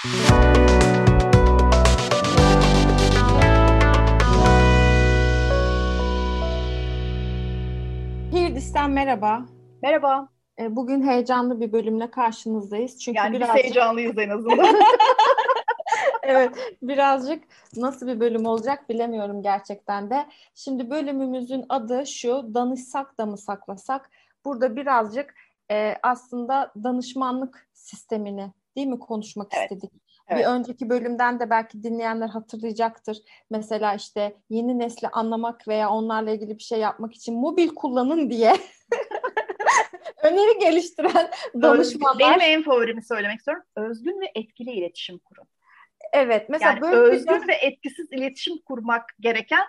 Hirdis'ten merhaba. Merhaba. E, bugün heyecanlı bir bölümle karşınızdayız. Çünkü yani birazcık... biz heyecanlıyız en azından. evet, birazcık nasıl bir bölüm olacak bilemiyorum gerçekten de. Şimdi bölümümüzün adı şu, danışsak da mı saklasak? Burada birazcık e, aslında danışmanlık sistemini değil mi konuşmak evet. istedik. Evet. Bir önceki bölümden de belki dinleyenler hatırlayacaktır. Mesela işte yeni nesli anlamak veya onlarla ilgili bir şey yapmak için mobil kullanın diye öneri geliştiren danışmanlar. Benim en favorimi söylemek istiyorum. Özgün ve etkili iletişim kurun. Evet. Mesela yani böyle özgün ve etkisiz iletişim kurmak gereken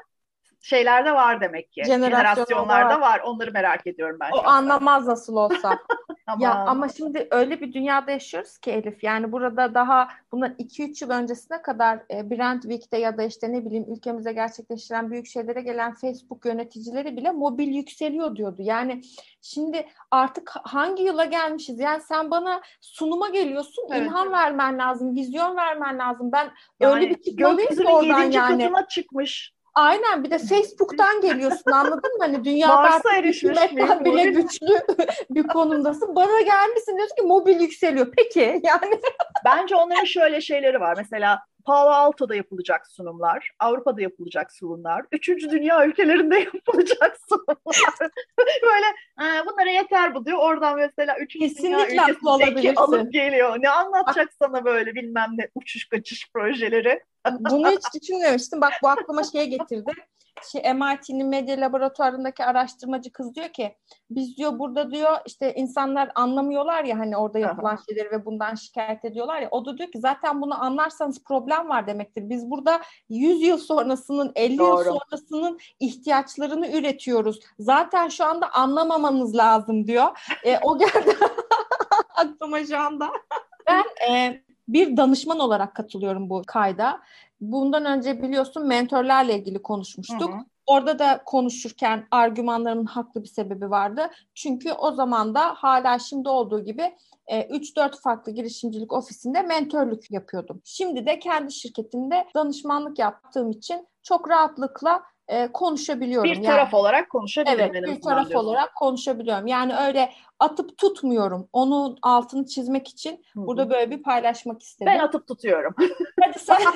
şeyler de var demek ki. Jenerasyonlarda var. var. Onları merak ediyorum ben. O anlamaz nasıl olsa. ya ama şimdi öyle bir dünyada yaşıyoruz ki Elif. Yani burada daha bundan 2-3 yıl öncesine kadar e, Brentwick'te ya da işte ne bileyim ülkemize gerçekleştiren büyük şeylere gelen Facebook yöneticileri bile mobil yükseliyor diyordu. Yani şimdi artık hangi yıla gelmişiz? Yani sen bana sunuma geliyorsun, evet. ilham vermen lazım, vizyon vermen lazım. Ben yani, öyle bir çıkmalıyım ki oradan yani. katına çıkmış. Aynen bir de Facebook'tan geliyorsun anladın mı? Hani dünyada Varsa erişmişliğin bile güçlü bir konumdasın. Bana gelmişsin diyorsun ki mobil yükseliyor. Peki yani. Bence onların şöyle şeyleri var. Mesela Palo Alto'da yapılacak sunumlar, Avrupa'da yapılacak sunumlar, üçüncü dünya ülkelerinde yapılacak sunumlar. Böyle e, bunlara yeter bu diyor. Oradan mesela üçüncü Kesinlikle dünya ülkesindeki alıp geliyor. Ne anlatacak Bak, sana böyle bilmem ne uçuş kaçış projeleri. Bunu hiç düşünmemiştim. Bak bu aklıma şeye getirdi şey, MIT'nin medya laboratuvarındaki araştırmacı kız diyor ki biz diyor burada diyor işte insanlar anlamıyorlar ya hani orada yapılan Aha. şeyleri ve bundan şikayet ediyorlar ya o da diyor ki zaten bunu anlarsanız problem var demektir. Biz burada 100 yıl sonrasının 50 Doğru. yıl sonrasının ihtiyaçlarını üretiyoruz. Zaten şu anda anlamamanız lazım diyor. E, o geldi aklıma şu anda. Ben e, bir danışman olarak katılıyorum bu kayda. Bundan önce biliyorsun mentorlarla ilgili konuşmuştuk. Hı hı. Orada da konuşurken argümanlarımın haklı bir sebebi vardı. Çünkü o zaman da hala şimdi olduğu gibi 3-4 e, farklı girişimcilik ofisinde mentörlük yapıyordum. Şimdi de kendi şirketimde danışmanlık yaptığım için çok rahatlıkla e, konuşabiliyorum. Bir taraf yani, olarak konuşabiliyorum. Evet, bir taraf diyorsun. olarak konuşabiliyorum. Yani öyle atıp tutmuyorum. Onun altını çizmek için Hı-hı. burada böyle bir paylaşmak istedim. Ben atıp tutuyorum. Hadi sen.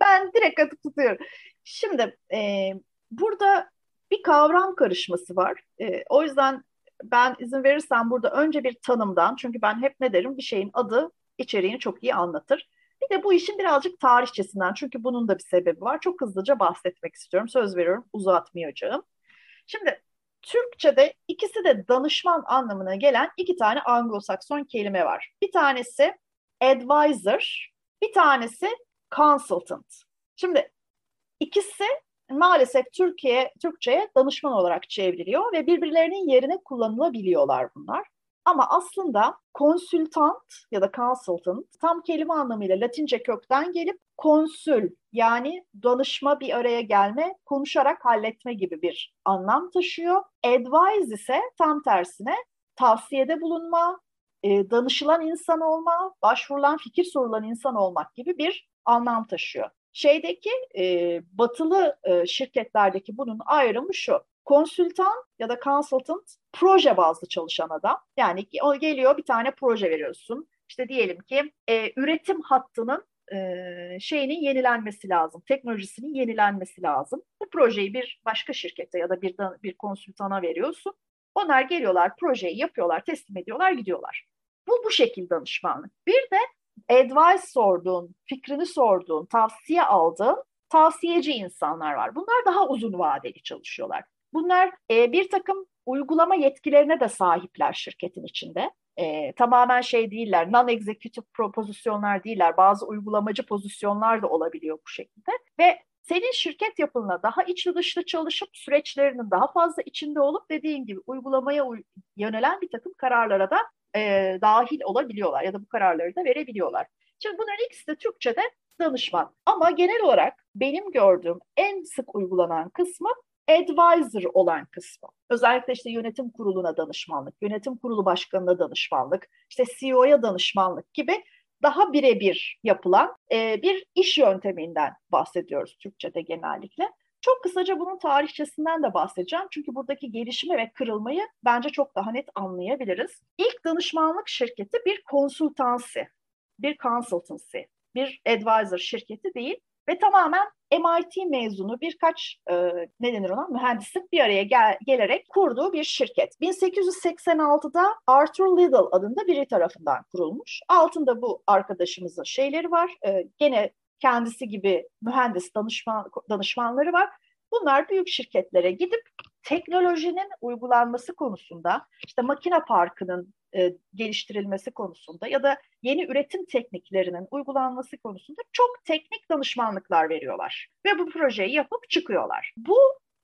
ben direkt atıp tutuyorum. Şimdi e, burada bir kavram karışması var. E, o yüzden ben izin verirsem burada önce bir tanımdan, çünkü ben hep ne derim bir şeyin adı içeriğini çok iyi anlatır. De bu işin birazcık tarihçesinden çünkü bunun da bir sebebi var. Çok hızlıca bahsetmek istiyorum. Söz veriyorum uzatmayacağım. Şimdi Türkçe'de ikisi de danışman anlamına gelen iki tane Anglo-Sakson kelime var. Bir tanesi advisor, bir tanesi consultant. Şimdi ikisi maalesef Türkiye Türkçe'ye danışman olarak çevriliyor ve birbirlerinin yerine kullanılabiliyorlar bunlar. Ama aslında konsültant ya da consultant tam kelime anlamıyla Latince kökten gelip konsül yani danışma bir araya gelme, konuşarak halletme gibi bir anlam taşıyor. Advise ise tam tersine tavsiyede bulunma, e, danışılan insan olma, başvurulan fikir sorulan insan olmak gibi bir anlam taşıyor. Şeydeki e, batılı e, şirketlerdeki bunun ayrımı şu. Konsültan ya da consultant proje bazlı çalışan adam. Yani o geliyor bir tane proje veriyorsun. İşte diyelim ki e, üretim hattının e, şeyinin yenilenmesi lazım, teknolojisinin yenilenmesi lazım. Bu projeyi bir başka şirkete ya da bir bir konsültana veriyorsun. Onlar geliyorlar, projeyi yapıyorlar, teslim ediyorlar, gidiyorlar. Bu bu şekilde danışmanlık. Bir de advice sorduğun, fikrini sorduğun, tavsiye aldığın tavsiyeci insanlar var. Bunlar daha uzun vadeli çalışıyorlar. Bunlar e, bir takım uygulama yetkilerine de sahipler şirketin içinde. E, tamamen şey değiller, non-executive pozisyonlar değiller. Bazı uygulamacı pozisyonlar da olabiliyor bu şekilde. Ve senin şirket yapınla daha içli dışlı çalışıp süreçlerinin daha fazla içinde olup dediğin gibi uygulamaya uy- yönelen bir takım kararlara da e, dahil olabiliyorlar ya da bu kararları da verebiliyorlar. Şimdi bunların ikisi de Türkçe'de danışman. Ama genel olarak benim gördüğüm en sık uygulanan kısmı advisor olan kısmı. Özellikle işte yönetim kuruluna danışmanlık, yönetim kurulu başkanına danışmanlık, işte CEO'ya danışmanlık gibi daha birebir yapılan e, bir iş yönteminden bahsediyoruz Türkçe'de genellikle. Çok kısaca bunun tarihçesinden de bahsedeceğim. Çünkü buradaki gelişimi ve kırılmayı bence çok daha net anlayabiliriz. İlk danışmanlık şirketi bir konsultansi, bir consultancy, bir advisor şirketi değil ve tamamen MIT mezunu birkaç e, ne denir ona mühendislik bir araya gel, gelerek kurduğu bir şirket. 1886'da Arthur Liddell adında biri tarafından kurulmuş. Altında bu arkadaşımızın şeyleri var. E, gene kendisi gibi mühendis danışman, danışmanları var. Bunlar büyük şirketlere gidip teknolojinin uygulanması konusunda, işte makine parkının e, geliştirilmesi konusunda ya da yeni üretim tekniklerinin uygulanması konusunda çok teknik danışmanlıklar veriyorlar. Ve bu projeyi yapıp çıkıyorlar. Bu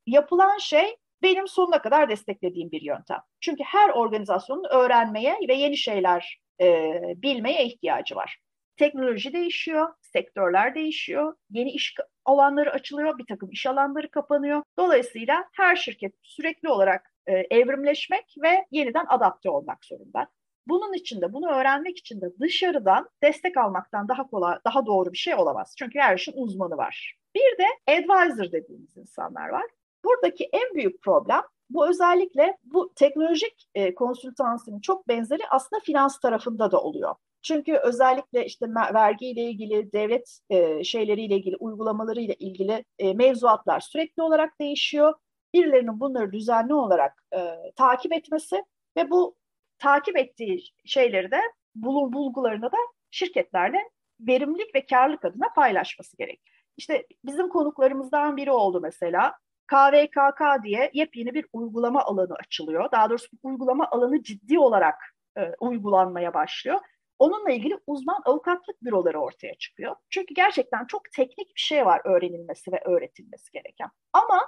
yapılan şey benim sonuna kadar desteklediğim bir yöntem. Çünkü her organizasyonun öğrenmeye ve yeni şeyler e, bilmeye ihtiyacı var. Teknoloji değişiyor, sektörler değişiyor, yeni iş alanları açılıyor, bir takım iş alanları kapanıyor. Dolayısıyla her şirket sürekli olarak e, evrimleşmek ve yeniden adapte olmak zorunda. Bunun için de bunu öğrenmek için de dışarıdan destek almaktan daha kolay, daha doğru bir şey olamaz. Çünkü her işin uzmanı var. Bir de advisor dediğimiz insanlar var. Buradaki en büyük problem bu özellikle bu teknolojik e, konsültansinin çok benzeri aslında finans tarafında da oluyor. Çünkü özellikle işte vergiyle ilgili, devlet e, şeyleriyle ilgili, uygulamalarıyla ilgili e, mevzuatlar sürekli olarak değişiyor. Birilerinin bunları düzenli olarak e, takip etmesi ve bu takip ettiği şeyleri de bulur bulgularını da şirketlerle verimlilik ve karlılık adına paylaşması gerek. İşte bizim konuklarımızdan biri oldu mesela. KVKK diye yepyeni bir uygulama alanı açılıyor. Daha doğrusu uygulama alanı ciddi olarak e, uygulanmaya başlıyor. Onunla ilgili uzman avukatlık büroları ortaya çıkıyor. Çünkü gerçekten çok teknik bir şey var öğrenilmesi ve öğretilmesi gereken. Ama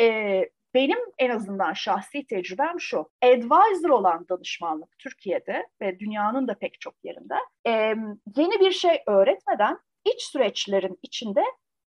e, benim en azından şahsi tecrübem şu. Advisor olan danışmanlık Türkiye'de ve dünyanın da pek çok yerinde e, yeni bir şey öğretmeden iç süreçlerin içinde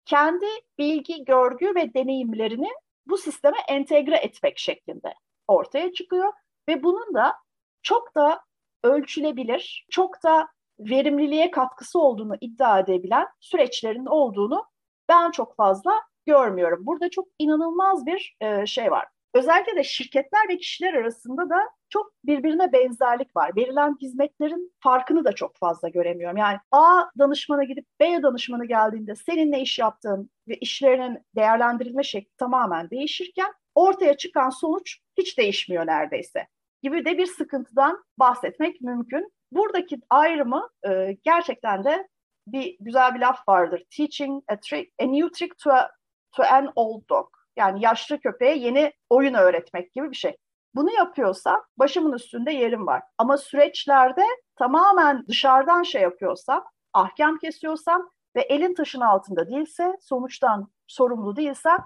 kendi bilgi, görgü ve deneyimlerini bu sisteme entegre etmek şeklinde ortaya çıkıyor ve bunun da çok da ölçülebilir, çok da verimliliğe katkısı olduğunu iddia edebilen süreçlerin olduğunu ben çok fazla görmüyorum. Burada çok inanılmaz bir e, şey var. Özellikle de şirketler ve kişiler arasında da çok birbirine benzerlik var. Verilen hizmetlerin farkını da çok fazla göremiyorum. Yani A danışmana gidip B danışmanı geldiğinde senin ne iş yaptığın ve işlerinin değerlendirilme şekli tamamen değişirken ortaya çıkan sonuç hiç değişmiyor neredeyse gibi de bir sıkıntıdan bahsetmek mümkün. Buradaki ayrımı e, gerçekten de bir güzel bir laf vardır. Teaching a trick, a new trick to, a, to an old dog. Yani yaşlı köpeğe yeni oyun öğretmek gibi bir şey. Bunu yapıyorsa başımın üstünde yerim var. Ama süreçlerde tamamen dışarıdan şey yapıyorsam, ahkam kesiyorsam ve elin taşın altında değilse, sonuçtan sorumlu değilsem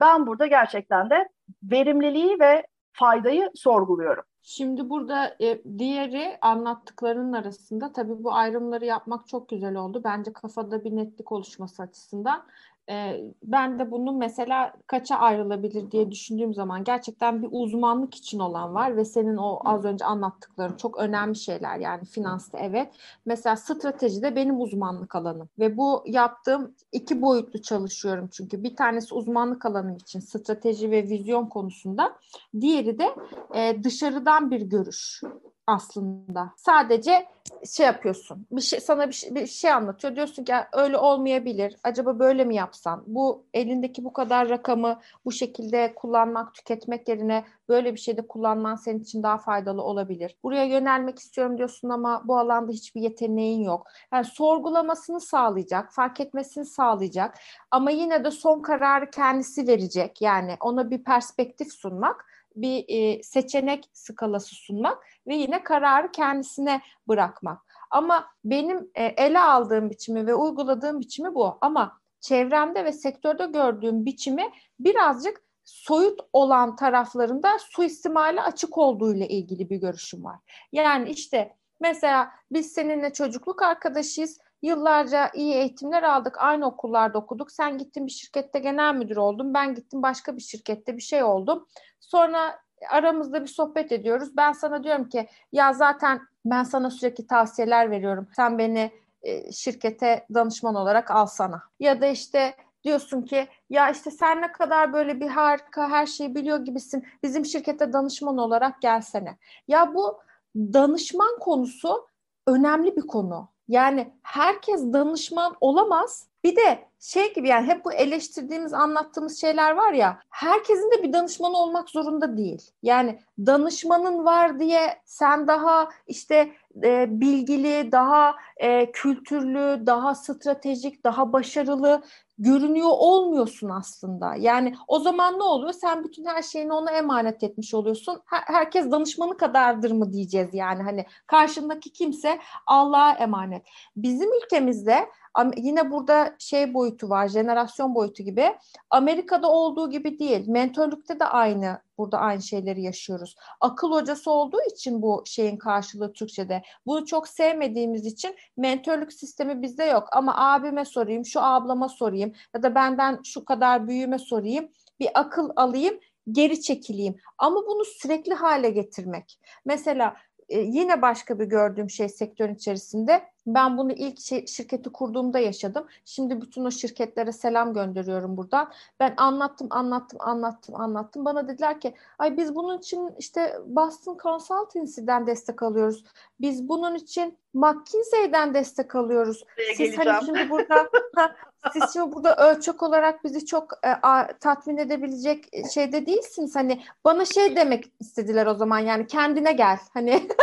ben burada gerçekten de verimliliği ve faydayı sorguluyorum. Şimdi burada e, diğeri anlattıklarının arasında tabii bu ayrımları yapmak çok güzel oldu. Bence kafada bir netlik oluşması açısından. E, ben de bunu mesela kaça ayrılabilir diye düşündüğüm zaman gerçekten bir uzmanlık için olan var ve senin o az önce anlattıkların çok önemli şeyler yani finansta evet. Mesela stratejide benim uzmanlık alanım ve bu yaptığım iki boyutlu çalışıyorum çünkü bir tanesi uzmanlık alanım için strateji ve vizyon konusunda diğeri de e, dışarıdan bir görüş aslında. Sadece şey yapıyorsun. Bir şey sana bir şey, bir şey anlatıyor. Diyorsun ki öyle olmayabilir. Acaba böyle mi yapsan? Bu elindeki bu kadar rakamı bu şekilde kullanmak, tüketmek yerine böyle bir şeyde kullanman senin için daha faydalı olabilir. Buraya yönelmek istiyorum diyorsun ama bu alanda hiçbir yeteneğin yok. Yani sorgulamasını sağlayacak, fark etmesini sağlayacak ama yine de son kararı kendisi verecek. Yani ona bir perspektif sunmak bir seçenek skalası sunmak ve yine kararı kendisine bırakmak. Ama benim ele aldığım biçimi ve uyguladığım biçimi bu. Ama çevremde ve sektörde gördüğüm biçimi birazcık soyut olan taraflarında suistimale açık olduğu ile ilgili bir görüşüm var. Yani işte mesela biz seninle çocukluk arkadaşıyız Yıllarca iyi eğitimler aldık. Aynı okullarda okuduk. Sen gittin bir şirkette genel müdür oldun. Ben gittim başka bir şirkette bir şey oldum. Sonra aramızda bir sohbet ediyoruz. Ben sana diyorum ki ya zaten ben sana sürekli tavsiyeler veriyorum. Sen beni e, şirkete danışman olarak alsana. Ya da işte diyorsun ki ya işte sen ne kadar böyle bir harika her şeyi biliyor gibisin. Bizim şirkete danışman olarak gelsene. Ya bu danışman konusu önemli bir konu. Yani herkes danışman olamaz. Bir de şey gibi yani hep bu eleştirdiğimiz, anlattığımız şeyler var ya, herkesin de bir danışmanı olmak zorunda değil. Yani danışmanın var diye sen daha işte e, bilgili, daha e, kültürlü, daha stratejik, daha başarılı görünüyor olmuyorsun aslında. Yani o zaman ne oluyor? Sen bütün her şeyini ona emanet etmiş oluyorsun. Her, herkes danışmanı kadardır mı diyeceğiz yani. Hani karşındaki kimse Allah'a emanet. Bizim ülkemizde yine burada şey boyutu var, jenerasyon boyutu gibi. Amerika'da olduğu gibi değil. Mentörlükte de aynı, burada aynı şeyleri yaşıyoruz. Akıl hocası olduğu için bu şeyin karşılığı Türkçe'de. Bunu çok sevmediğimiz için mentörlük sistemi bizde yok. Ama abime sorayım, şu ablama sorayım ya da benden şu kadar büyüğüme sorayım. Bir akıl alayım, geri çekileyim. Ama bunu sürekli hale getirmek. Mesela e, yine başka bir gördüğüm şey sektörün içerisinde ben bunu ilk şey, şirketi kurduğumda yaşadım. Şimdi bütün o şirketlere selam gönderiyorum buradan. Ben anlattım, anlattım, anlattım, anlattım. Bana dediler ki, ay biz bunun için işte Boston Consultancy'den destek alıyoruz. Biz bunun için McKinsey'den destek alıyoruz. Siz hani şimdi burada siz şimdi burada ölçek olarak bizi çok e, a, tatmin edebilecek şeyde değilsiniz. Hani bana şey demek istediler o zaman yani kendine gel. Hani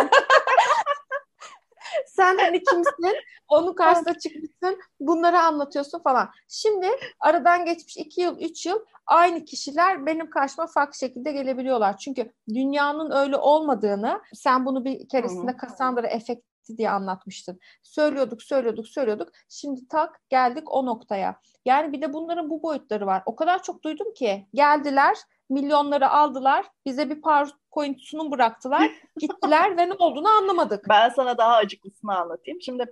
sen hani kimsin? Onun karşısına çıkmışsın. Bunları anlatıyorsun falan. Şimdi aradan geçmiş iki yıl, üç yıl aynı kişiler benim karşıma farklı şekilde gelebiliyorlar. Çünkü dünyanın öyle olmadığını sen bunu bir keresinde Cassandra efekti diye anlatmıştın. Söylüyorduk, söylüyorduk, söylüyorduk. Şimdi tak geldik o noktaya. Yani bir de bunların bu boyutları var. O kadar çok duydum ki geldiler, milyonları aldılar, bize bir PowerPoint sunum bıraktılar, gittiler ve ne olduğunu anlamadık. Ben sana daha acıklısını anlatayım. Şimdi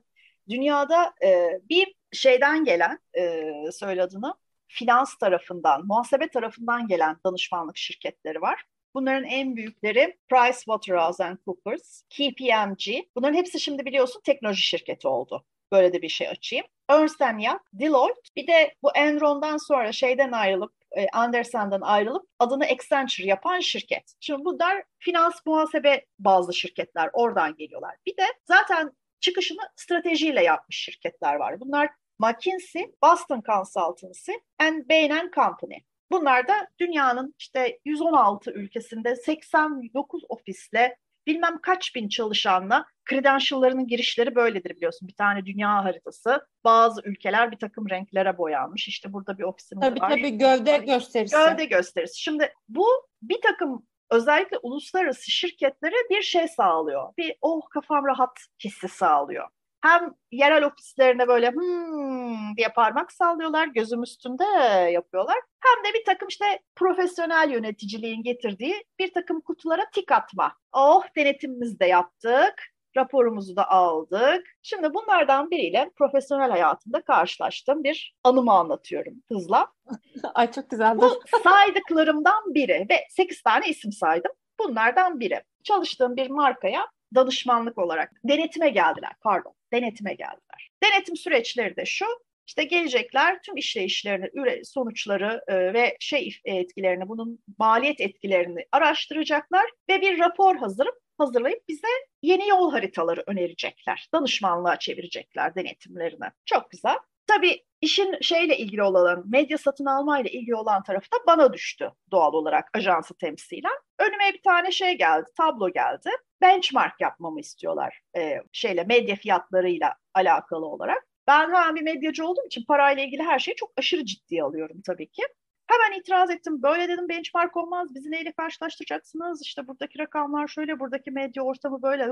dünyada e, bir şeyden gelen, e, söyle adını, finans tarafından, muhasebe tarafından gelen danışmanlık şirketleri var. Bunların en büyükleri PricewaterhouseCoopers, KPMG. Bunların hepsi şimdi biliyorsun teknoloji şirketi oldu. Böyle de bir şey açayım. Ernst Young, Deloitte, bir de bu Enron'dan sonra şeyden ayrılıp e, Andersen'den ayrılıp adını Accenture yapan şirket. Şimdi bunlar finans muhasebe bazı şirketler oradan geliyorlar. Bir de zaten çıkışını stratejiyle yapmış şirketler var. Bunlar McKinsey, Boston Consultancy and Bain Company. Bunlar da dünyanın işte 116 ülkesinde 89 ofisle bilmem kaç bin çalışanla credential'larının girişleri böyledir biliyorsun. Bir tane dünya haritası. Bazı ülkeler bir takım renklere boyanmış. İşte burada bir ofisimiz tabii, var. Tabii tabii gövde gösterisi. Gövde gösterisi. Şimdi bu bir takım özellikle uluslararası şirketlere bir şey sağlıyor. Bir oh kafam rahat hissi sağlıyor. Hem yerel ofislerine böyle hmm diye parmak sallıyorlar, gözüm üstünde yapıyorlar. Hem de bir takım işte profesyonel yöneticiliğin getirdiği bir takım kutulara tik atma. Oh denetimimizi de yaptık, raporumuzu da aldık. Şimdi bunlardan biriyle profesyonel hayatımda karşılaştığım bir anımı anlatıyorum hızla. Ay çok güzel. Bu saydıklarımdan biri ve 8 tane isim saydım. Bunlardan biri. Çalıştığım bir markaya danışmanlık olarak denetime geldiler pardon denetime geldiler. Denetim süreçleri de şu işte gelecekler tüm işleyişlerini, sonuçları e, ve şey etkilerini, bunun maliyet etkilerini araştıracaklar ve bir rapor hazırıp hazırlayıp bize yeni yol haritaları önerecekler. Danışmanlığa çevirecekler denetimlerini. Çok güzel. Tabii işin şeyle ilgili olan, medya satın alma ile ilgili olan tarafı da bana düştü doğal olarak ajansı temsilen. Önüme bir tane şey geldi, tablo geldi. Benchmark yapmamı istiyorlar e, şeyle medya fiyatlarıyla alakalı olarak. Ben hemen bir medyacı olduğum için parayla ilgili her şeyi çok aşırı ciddiye alıyorum tabii ki. Hemen itiraz ettim. Böyle dedim benchmark olmaz. Bizi neyle karşılaştıracaksınız? İşte buradaki rakamlar şöyle, buradaki medya ortamı böyle.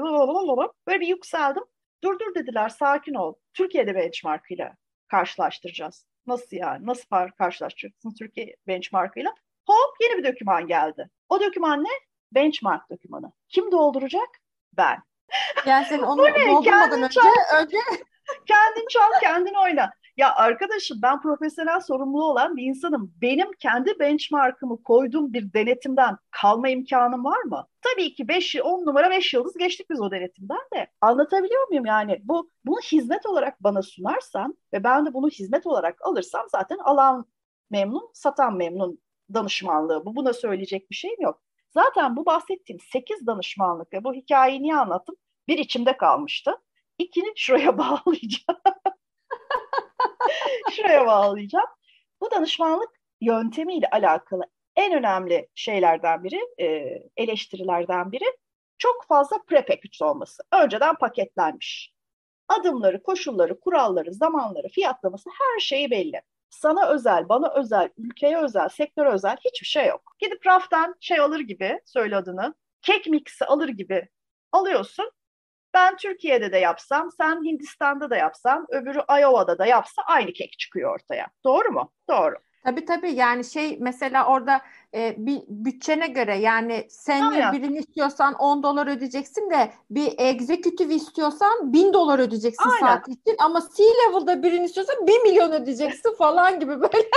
Böyle bir yükseldim. Dur dur dediler, sakin ol. Türkiye'de benchmark ile karşılaştıracağız. Nasıl yani? Nasıl karşılaştıracaksın Türkiye benchmarkıyla? Hop yeni bir doküman geldi. O doküman ne? Benchmark dokümanı. Kim dolduracak? Ben. Yani sen onu doldurmadan önce, önce kendin çal, kendin oyna. Ya arkadaşım ben profesyonel sorumlu olan bir insanım. Benim kendi benchmarkımı koyduğum bir denetimden kalma imkanım var mı? Tabii ki 5 10 numara 5 yıldız geçtik biz o denetimden de. Anlatabiliyor muyum yani? Bu bunu hizmet olarak bana sunarsan ve ben de bunu hizmet olarak alırsam zaten alan memnun, satan memnun danışmanlığı. Bu buna söyleyecek bir şeyim yok. Zaten bu bahsettiğim 8 danışmanlık ve bu hikayeyi niye anlattım? Bir içimde kalmıştı. İkini şuraya bağlayacağım. şuraya bağlayacağım. Bu danışmanlık yöntemiyle alakalı en önemli şeylerden biri, e, eleştirilerden biri çok fazla prepackaged olması. Önceden paketlenmiş. Adımları, koşulları, kuralları, zamanları, fiyatlaması her şeyi belli. Sana özel, bana özel, ülkeye özel, sektöre özel hiçbir şey yok. Gidip raftan şey alır gibi, söyle adını, kek mixi alır gibi alıyorsun. Ben Türkiye'de de yapsam, sen Hindistan'da da yapsan, öbürü Iowa'da da yapsa aynı kek çıkıyor ortaya. Doğru mu? Doğru. Tabii tabii yani şey mesela orada e, bir bütçene göre yani senior birini istiyorsan 10 dolar ödeyeceksin de bir executive istiyorsan 1000 dolar ödeyeceksin Aynen. saat için ama C-level'da birini istiyorsan 1 milyon ödeyeceksin falan gibi böyle.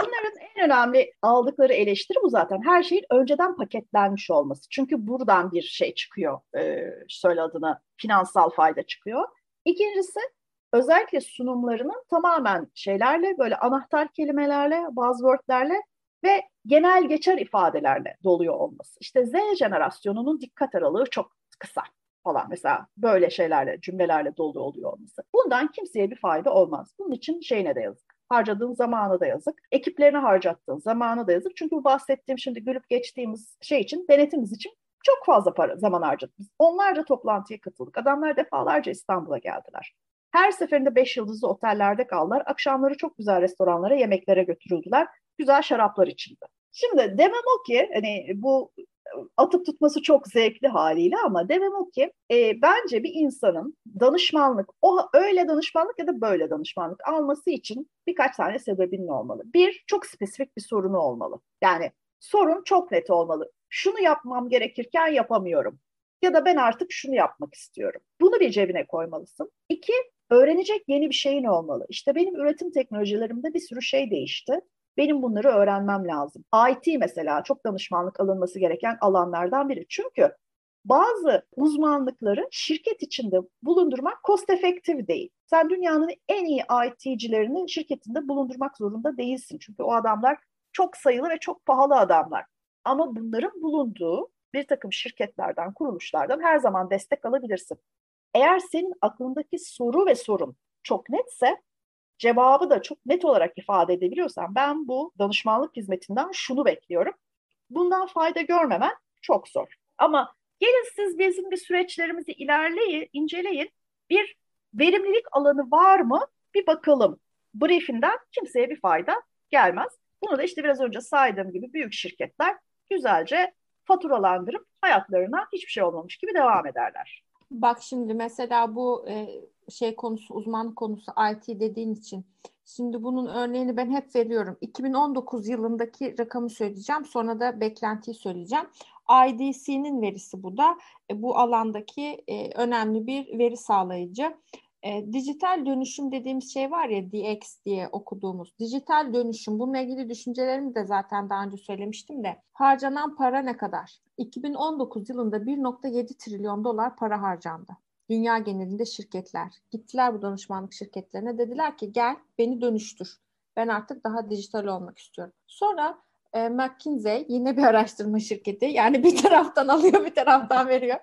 Bunların en önemli aldıkları eleştiri bu zaten. Her şeyin önceden paketlenmiş olması. Çünkü buradan bir şey çıkıyor. E, söyle adına finansal fayda çıkıyor. İkincisi özellikle sunumlarının tamamen şeylerle böyle anahtar kelimelerle, buzzwordlerle ve genel geçer ifadelerle doluyor olması. İşte Z jenerasyonunun dikkat aralığı çok kısa falan mesela böyle şeylerle, cümlelerle dolu oluyor olması. Bundan kimseye bir fayda olmaz. Bunun için şeyine de yazık. Harcadığın zamanı da yazık. Ekiplerine harcattığın zamanı da yazık. Çünkü bu bahsettiğim şimdi gülüp geçtiğimiz şey için, denetimiz için çok fazla para, zaman harcadık biz. Onlarca toplantıya katıldık. Adamlar defalarca İstanbul'a geldiler. Her seferinde beş yıldızlı otellerde kaldılar. Akşamları çok güzel restoranlara, yemeklere götürüldüler. Güzel şaraplar içildi. Şimdi demem o ki hani bu atıp tutması çok zevkli haliyle ama demem o ki e, bence bir insanın danışmanlık, o öyle danışmanlık ya da böyle danışmanlık alması için birkaç tane sebebinin olmalı. Bir, çok spesifik bir sorunu olmalı. Yani sorun çok net olmalı. Şunu yapmam gerekirken yapamıyorum. Ya da ben artık şunu yapmak istiyorum. Bunu bir cebine koymalısın. İki, öğrenecek yeni bir şeyin olmalı. İşte benim üretim teknolojilerimde bir sürü şey değişti. Benim bunları öğrenmem lazım. IT mesela çok danışmanlık alınması gereken alanlardan biri. Çünkü bazı uzmanlıkları şirket içinde bulundurmak cost effective değil. Sen dünyanın en iyi IT'cilerini şirketinde bulundurmak zorunda değilsin. Çünkü o adamlar çok sayılı ve çok pahalı adamlar. Ama bunların bulunduğu bir takım şirketlerden, kuruluşlardan her zaman destek alabilirsin. Eğer senin aklındaki soru ve sorun çok netse, cevabı da çok net olarak ifade edebiliyorsan ben bu danışmanlık hizmetinden şunu bekliyorum. Bundan fayda görmemen çok zor. Ama gelin siz bizim bir süreçlerimizi ilerleyin, inceleyin. Bir verimlilik alanı var mı? Bir bakalım. Briefinden kimseye bir fayda gelmez. Bunu da işte biraz önce saydığım gibi büyük şirketler güzelce faturalandırıp hayatlarına hiçbir şey olmamış gibi devam ederler. Bak şimdi mesela bu e, şey konusu uzmanlık konusu IT dediğin için şimdi bunun örneğini ben hep veriyorum. 2019 yılındaki rakamı söyleyeceğim. Sonra da beklentiyi söyleyeceğim. IDC'nin verisi bu da. E, bu alandaki e, önemli bir veri sağlayıcı. E, dijital dönüşüm dediğimiz şey var ya DX diye okuduğumuz. Dijital dönüşüm bununla ilgili düşüncelerimi de zaten daha önce söylemiştim de. Harcanan para ne kadar? 2019 yılında 1.7 trilyon dolar para harcandı. Dünya genelinde şirketler. Gittiler bu danışmanlık şirketlerine dediler ki gel beni dönüştür. Ben artık daha dijital olmak istiyorum. Sonra e, McKinsey yine bir araştırma şirketi. Yani bir taraftan alıyor bir taraftan veriyor.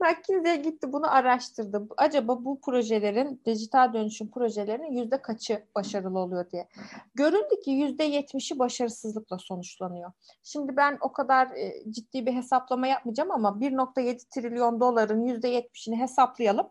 McKinsey gitti bunu araştırdı. Acaba bu projelerin dijital dönüşüm projelerinin yüzde kaçı başarılı oluyor diye. Görüldü ki yüzde yetmişi başarısızlıkla sonuçlanıyor. Şimdi ben o kadar e, ciddi bir hesaplama yapmayacağım ama 1.7 trilyon doların yüzde yetmişini hesaplayalım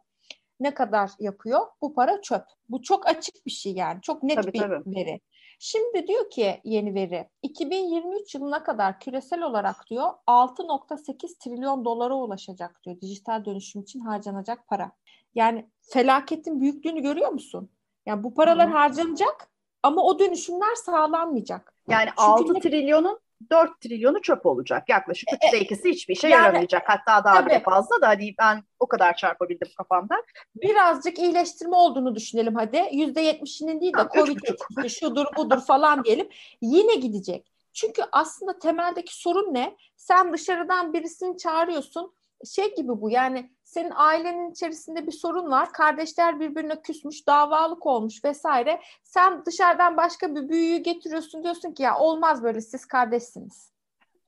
ne kadar yapıyor? Bu para çöp. Bu çok açık bir şey yani. Çok net tabii, bir tabii. veri. Şimdi diyor ki yeni veri 2023 yılına kadar küresel olarak diyor 6.8 trilyon dolara ulaşacak diyor dijital dönüşüm için harcanacak para. Yani felaketin büyüklüğünü görüyor musun? Yani bu paralar harcanacak ama o dönüşümler sağlanmayacak. Yani Çünkü 6 ne... trilyonun 4 trilyonu çöp olacak. Yaklaşık e, üçte ikisi hiçbir işe yani, yaramayacak. Hatta daha bile fazla da hani ben o kadar çarpabildim kafamda. Birazcık iyileştirme olduğunu düşünelim hadi. Yüzde yetmişinin değil de ha, Covid etkisi şudur budur falan diyelim. Yine gidecek. Çünkü aslında temeldeki sorun ne? Sen dışarıdan birisini çağırıyorsun. Şey gibi bu yani senin ailenin içerisinde bir sorun var. Kardeşler birbirine küsmüş, davalık olmuş vesaire. Sen dışarıdan başka bir büyüğü getiriyorsun diyorsun ki ya olmaz böyle siz kardeşsiniz.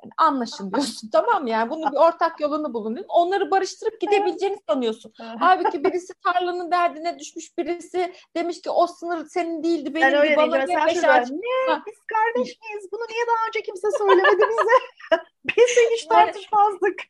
Yani anlaşın diyorsun tamam mı? Yani bunun bir ortak yolunu bulun. Onları barıştırıp gidebileceğini sanıyorsun. Halbuki birisi tarlanın derdine düşmüş, birisi demiş ki o sınır senin değildi benim ben öyle bana. Ne? Biz kardeş miyiz? Bunu niye daha önce kimse söylemedi bize? Biz de hiç tartışmazdık.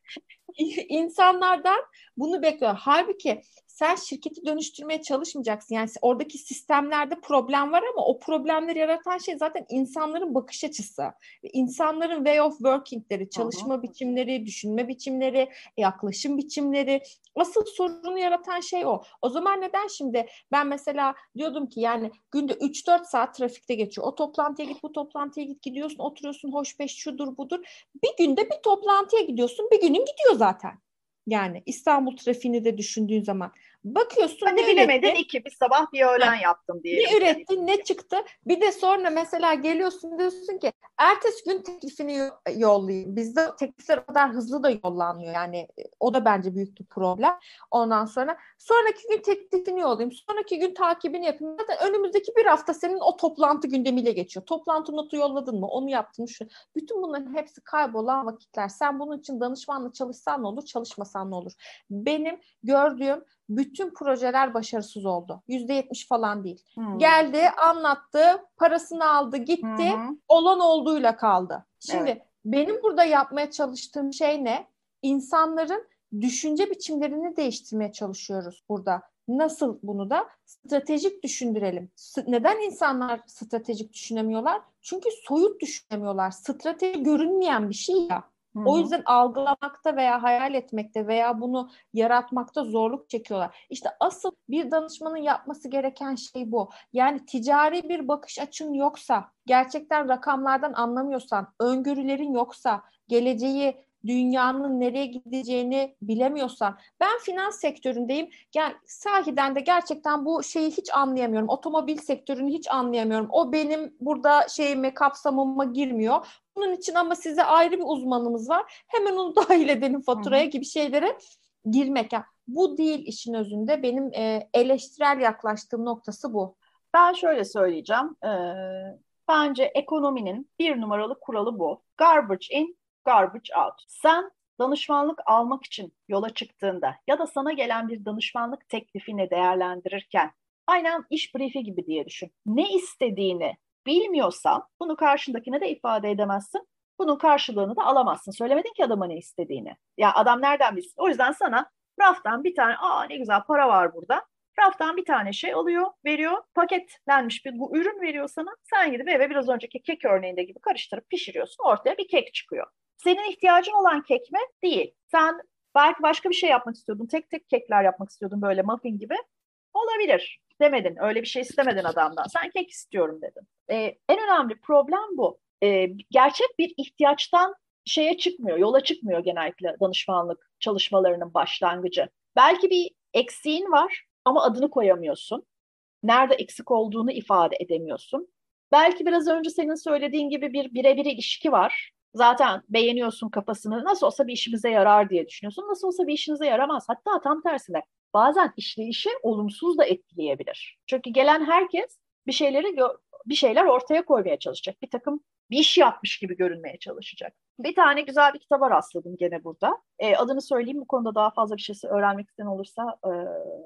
İnsanlardan bunu bekliyor. Halbuki sen şirketi dönüştürmeye çalışmayacaksın. Yani oradaki sistemlerde problem var ama o problemleri yaratan şey zaten insanların bakış açısı. İnsanların way of working'leri, çalışma Aha. biçimleri, düşünme biçimleri, yaklaşım biçimleri. Asıl sorunu yaratan şey o. O zaman neden şimdi ben mesela diyordum ki yani günde 3-4 saat trafikte geçiyor. O toplantıya git, bu toplantıya git, gidiyorsun, oturuyorsun, hoş beş, şudur budur. Bir günde bir toplantıya gidiyorsun, bir günün gidiyor zaten. Yani İstanbul trafiğini de düşündüğün zaman. Bakıyorsun Hadi bilemedin üretti? iki bir sabah bir öğlen ha, yaptım diye. Ne ürettin ne çıktı? Bir de sonra mesela geliyorsun diyorsun ki ertesi gün teklifini yollayayım. Bizde teklifler o kadar hızlı da yollanmıyor. Yani e, o da bence büyük bir problem. Ondan sonra sonraki gün teklifini yollayayım. Sonraki gün takibini yapayım. Zaten önümüzdeki bir hafta senin o toplantı gündemiyle geçiyor. Toplantı notu yolladın mı? Onu yaptın mı? Şu. Bütün bunların hepsi kaybolan vakitler. Sen bunun için danışmanla çalışsan ne olur, çalışmasan ne olur? Benim gördüğüm bütün projeler başarısız oldu. Yüzde yetmiş falan değil. Hmm. Geldi, anlattı, parasını aldı, gitti. Hmm. Olan olduğuyla kaldı. Şimdi evet. benim burada yapmaya çalıştığım şey ne? İnsanların düşünce biçimlerini değiştirmeye çalışıyoruz burada. Nasıl bunu da stratejik düşündürelim. Neden insanlar stratejik düşünemiyorlar? Çünkü soyut düşünemiyorlar. Strateji görünmeyen bir şey ya. Hı-hı. O yüzden algılamakta veya hayal etmekte veya bunu yaratmakta zorluk çekiyorlar. İşte asıl bir danışmanın yapması gereken şey bu. Yani ticari bir bakış açın yoksa, gerçekten rakamlardan anlamıyorsan, öngörülerin yoksa, geleceği dünyanın nereye gideceğini bilemiyorsan ben finans sektöründeyim. Yani sahiden de gerçekten bu şeyi hiç anlayamıyorum. Otomobil sektörünü hiç anlayamıyorum. O benim burada şeyime kapsamıma girmiyor. Bunun için ama size ayrı bir uzmanımız var. Hemen onu dahil edelim faturaya gibi şeylere girmek. Yani bu değil işin özünde. Benim e, eleştirel yaklaştığım noktası bu. Ben şöyle söyleyeceğim. Ee, bence ekonominin bir numaralı kuralı bu. Garbage in, garbage out. Sen danışmanlık almak için yola çıktığında ya da sana gelen bir danışmanlık teklifini değerlendirirken aynen iş briefi gibi diye düşün. Ne istediğini bilmiyorsan bunu karşındakine de ifade edemezsin. Bunun karşılığını da alamazsın. Söylemedin ki adama ne istediğini. Ya adam nereden bilsin? O yüzden sana raftan bir tane aa ne güzel para var burada. Raftan bir tane şey alıyor, veriyor. Paketlenmiş bir bu ürün veriyor sana. Sen gidip eve biraz önceki kek örneğinde gibi karıştırıp pişiriyorsun. Ortaya bir kek çıkıyor. Senin ihtiyacın olan kek mi? Değil. Sen belki başka bir şey yapmak istiyordun. Tek tek kekler yapmak istiyordun böyle muffin gibi. Olabilir demedin. Öyle bir şey istemedin adamdan. Sen kek istiyorum dedin. Ee, en önemli problem bu. Ee, gerçek bir ihtiyaçtan şeye çıkmıyor, yola çıkmıyor genellikle danışmanlık çalışmalarının başlangıcı. Belki bir eksiğin var ama adını koyamıyorsun. Nerede eksik olduğunu ifade edemiyorsun. Belki biraz önce senin söylediğin gibi bir birebir ilişki var. Zaten beğeniyorsun kafasını. Nasıl olsa bir işimize yarar diye düşünüyorsun. Nasıl olsa bir işinize yaramaz. Hatta tam tersine bazen işleyişi olumsuz da etkileyebilir. Çünkü gelen herkes bir şeyleri bir şeyler ortaya koymaya çalışacak. Bir takım bir iş yapmış gibi görünmeye çalışacak. Bir tane güzel bir kitaba rastladım gene burada. E, adını söyleyeyim bu konuda daha fazla bir şey öğrenmek isteyen olursa e,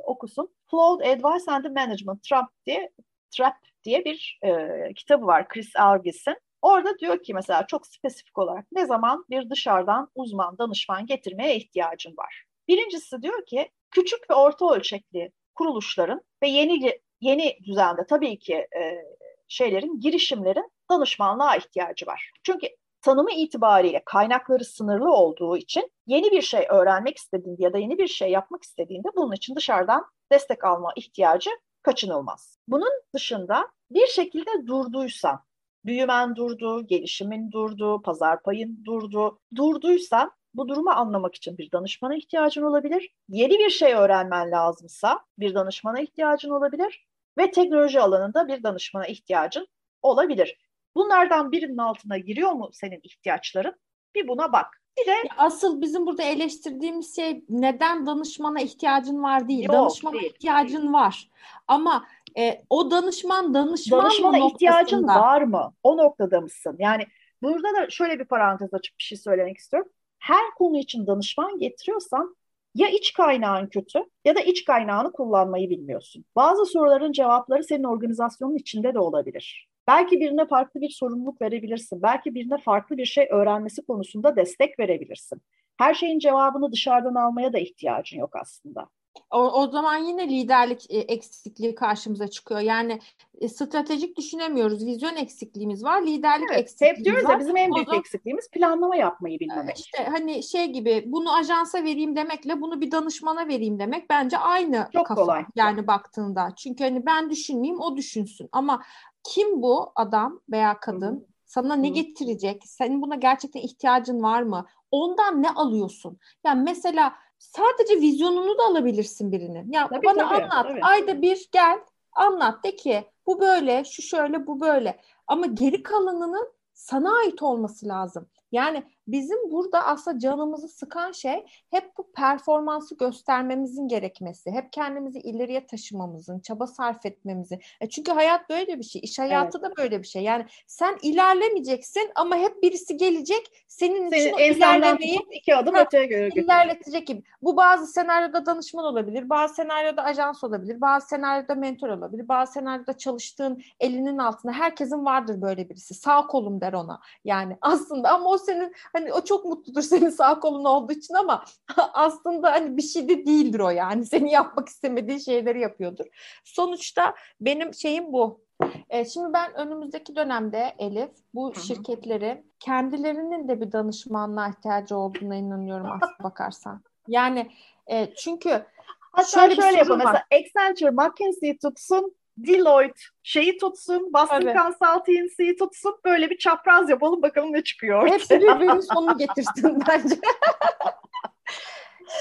okusun. Flawed Advice and Management Trump diye Trap diye bir e, kitabı var Chris Argis'in. Orada diyor ki mesela çok spesifik olarak ne zaman bir dışarıdan uzman danışman getirmeye ihtiyacın var. Birincisi diyor ki küçük ve orta ölçekli kuruluşların ve yeni yeni düzende tabii ki e, şeylerin girişimlerin danışmanlığa ihtiyacı var. Çünkü tanımı itibariyle kaynakları sınırlı olduğu için yeni bir şey öğrenmek istediğinde ya da yeni bir şey yapmak istediğinde bunun için dışarıdan destek alma ihtiyacı kaçınılmaz. Bunun dışında bir şekilde durduysan büyümen durdu, gelişimin durdu, pazar payın durdu. Durduysa bu durumu anlamak için bir danışmana ihtiyacın olabilir. Yeni bir şey öğrenmen lazımsa bir danışmana ihtiyacın olabilir ve teknoloji alanında bir danışmana ihtiyacın olabilir. Bunlardan birinin altına giriyor mu senin ihtiyaçların? Bir buna bak. Bir de asıl bizim burada eleştirdiğimiz şey neden danışmana ihtiyacın var değil. Yok, danışmana değil. ihtiyacın var. Ama e, o danışman danışman danışmana mı ihtiyacın var mı? O noktada mısın? Yani burada da şöyle bir parantez açıp bir şey söylemek istiyorum. Her konu için danışman getiriyorsan ya iç kaynağın kötü ya da iç kaynağını kullanmayı bilmiyorsun. Bazı soruların cevapları senin organizasyonun içinde de olabilir. Belki birine farklı bir sorumluluk verebilirsin. Belki birine farklı bir şey öğrenmesi konusunda destek verebilirsin. Her şeyin cevabını dışarıdan almaya da ihtiyacın yok aslında. O, o zaman yine liderlik e, eksikliği karşımıza çıkıyor. Yani e, stratejik düşünemiyoruz. Vizyon eksikliğimiz var, liderlik evet, eksikliğimiz hep diyoruz var. ya bizim en büyük zaman, eksikliğimiz planlama yapmayı bilmemek. İşte hani şey gibi bunu ajansa vereyim demekle bunu bir danışmana vereyim demek bence aynı Çok kafa. Kolay. Yani baktığında. Çünkü hani ben düşünmeyeyim o düşünsün. Ama kim bu adam veya kadın? Hı-hı. Sana ne Hı-hı. getirecek? Senin buna gerçekten ihtiyacın var mı? Ondan ne alıyorsun? Yani mesela sadece vizyonunu da alabilirsin birinin. Ya tabii, bana tabii, anlat. Tabii. Ayda bir gel anlat de ki bu böyle, şu şöyle, bu böyle. Ama geri kalanının sana ait olması lazım. Yani bizim burada aslında canımızı sıkan şey hep bu performansı göstermemizin gerekmesi, hep kendimizi ileriye taşımamızın, çaba sarf etmemizin. E çünkü hayat böyle bir şey, iş hayatı evet. da böyle bir şey. Yani sen ilerlemeyeceksin ama hep birisi gelecek senin Seni için o ilerlemeyi iki adım ha, öteye göre ilerletecek gibi. Bu bazı senaryoda danışman olabilir, bazı senaryoda ajans olabilir, bazı senaryoda mentor olabilir, bazı senaryoda çalıştığın elinin altında herkesin vardır böyle birisi. Sağ kolum der ona. Yani aslında ama o senin hani o çok mutludur senin sağ kolun olduğu için ama aslında hani bir şey de değildir o yani. Seni yapmak istemediği şeyleri yapıyordur. Sonuçta benim şeyim bu. E, şimdi ben önümüzdeki dönemde Elif bu Hı-hı. şirketleri kendilerinin de bir danışmanlığa ihtiyacı olduğuna inanıyorum aslında bakarsan. Yani e, çünkü Hatta şöyle, şöyle yapalım. Mesela Accenture, McKinsey tutsun Deloitte şeyi tutsun, Boston evet. Consultancy'yi tutsun böyle bir çapraz yapalım bakalım ne çıkıyor. Hepsi birbirinin sonunu getirsin bence.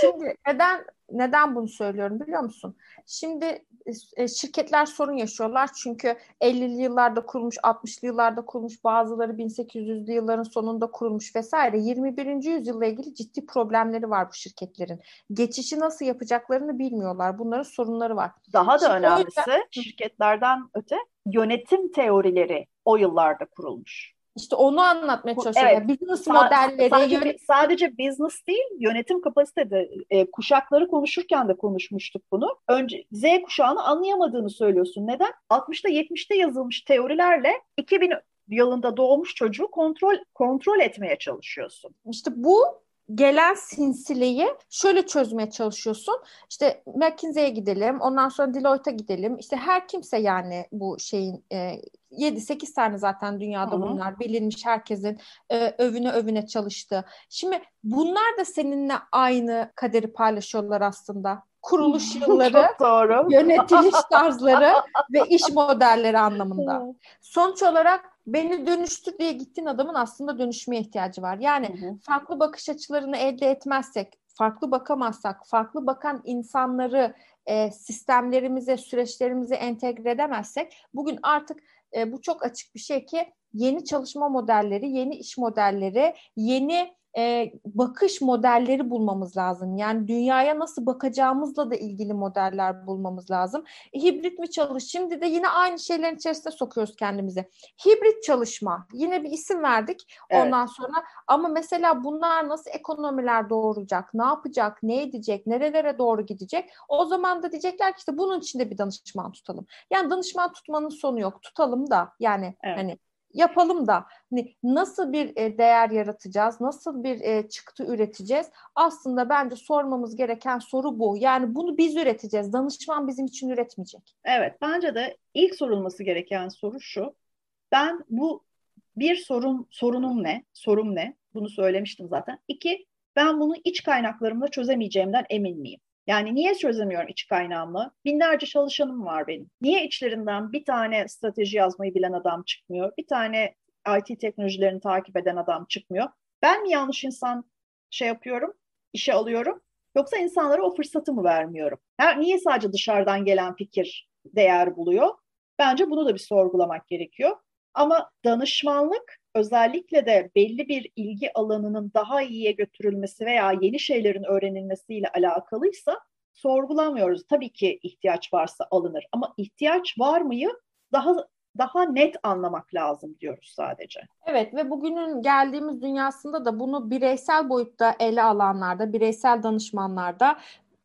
Şimdi neden neden bunu söylüyorum biliyor musun? Şimdi şirketler sorun yaşıyorlar çünkü 50'li yıllarda kurulmuş, 60'lı yıllarda kurulmuş, bazıları 1800'lü yılların sonunda kurulmuş vesaire. 21. yüzyılla ilgili ciddi problemleri var bu şirketlerin. Geçişi nasıl yapacaklarını bilmiyorlar. Bunların sorunları var. Daha da Şimdi önemlisi yüzden... şirketlerden öte yönetim teorileri o yıllarda kurulmuş. İşte onu anlatmaya çalışıyor. Evet. business modelleri. Sadece, yönet- sadece business değil, yönetim kapasitede e, kuşakları konuşurken de konuşmuştuk bunu. Önce Z kuşağını anlayamadığını söylüyorsun. Neden? 60'ta 70'te yazılmış teorilerle 2000 yılında doğmuş çocuğu kontrol kontrol etmeye çalışıyorsun. İşte bu gelen sinsileyi şöyle çözmeye çalışıyorsun. İşte McKinsey'e gidelim, ondan sonra Deloitte'a gidelim. İşte her kimse yani bu şeyin e, 7-8 tane zaten dünyada Hı-hı. bunlar bilinmiş herkesin e, övüne övüne çalıştığı. Şimdi bunlar da seninle aynı kaderi paylaşıyorlar aslında. Kuruluş yılları, yönetiliş tarzları ve iş modelleri anlamında. Sonuç olarak beni dönüştür diye gittiğin adamın aslında dönüşmeye ihtiyacı var. Yani hı hı. farklı bakış açılarını elde etmezsek, farklı bakamazsak, farklı bakan insanları e, sistemlerimize, süreçlerimize entegre edemezsek bugün artık e, bu çok açık bir şey ki yeni çalışma modelleri, yeni iş modelleri, yeni e, bakış modelleri bulmamız lazım. Yani dünyaya nasıl bakacağımızla da ilgili modeller bulmamız lazım. E, hibrit mi çalış? Şimdi de yine aynı şeylerin içerisinde sokuyoruz kendimize. Hibrit çalışma. Yine bir isim verdik evet. ondan sonra. Ama mesela bunlar nasıl ekonomiler doğuracak? Ne yapacak? Ne edecek? Nerelere doğru gidecek? O zaman da diyecekler ki işte bunun içinde bir danışman tutalım. Yani danışman tutmanın sonu yok. Tutalım da yani evet. hani yapalım da hani nasıl bir e, değer yaratacağız, nasıl bir e, çıktı üreteceğiz? Aslında bence sormamız gereken soru bu. Yani bunu biz üreteceğiz. Danışman bizim için üretmeyecek. Evet, bence de ilk sorulması gereken soru şu. Ben bu bir sorun sorunum ne? Sorum ne? Bunu söylemiştim zaten. İki, ben bunu iç kaynaklarımla çözemeyeceğimden emin miyim? Yani niye çözemiyorum iç kaynağımı? Binlerce çalışanım var benim. Niye içlerinden bir tane strateji yazmayı bilen adam çıkmıyor? Bir tane IT teknolojilerini takip eden adam çıkmıyor. Ben mi yanlış insan şey yapıyorum, işe alıyorum? Yoksa insanlara o fırsatı mı vermiyorum? Yani niye sadece dışarıdan gelen fikir değer buluyor? Bence bunu da bir sorgulamak gerekiyor. Ama danışmanlık özellikle de belli bir ilgi alanının daha iyiye götürülmesi veya yeni şeylerin öğrenilmesiyle alakalıysa sorgulamıyoruz. Tabii ki ihtiyaç varsa alınır ama ihtiyaç var mıyı daha daha net anlamak lazım diyoruz sadece. Evet ve bugünün geldiğimiz dünyasında da bunu bireysel boyutta ele alanlarda, bireysel danışmanlarda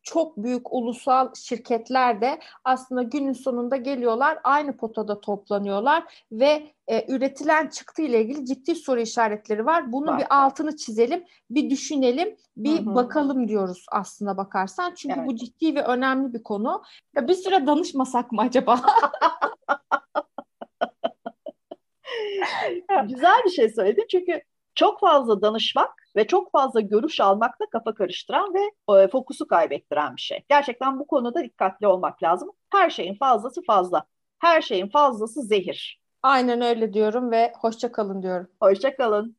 çok büyük ulusal şirketler de aslında günün sonunda geliyorlar aynı potada toplanıyorlar ve e, üretilen çıktı ile ilgili ciddi soru işaretleri var. Bunu var. bir altını çizelim, bir düşünelim, bir Hı-hı. bakalım diyoruz aslında bakarsan. Çünkü evet. bu ciddi ve önemli bir konu. Ya bir süre danışmasak mı acaba? Güzel bir şey söyledin çünkü çok fazla danışmak ve çok fazla görüş almak da kafa karıştıran ve e, fokusu kaybettiren bir şey. Gerçekten bu konuda dikkatli olmak lazım. Her şeyin fazlası fazla. Her şeyin fazlası zehir. Aynen öyle diyorum ve hoşça kalın diyorum. Hoşça kalın.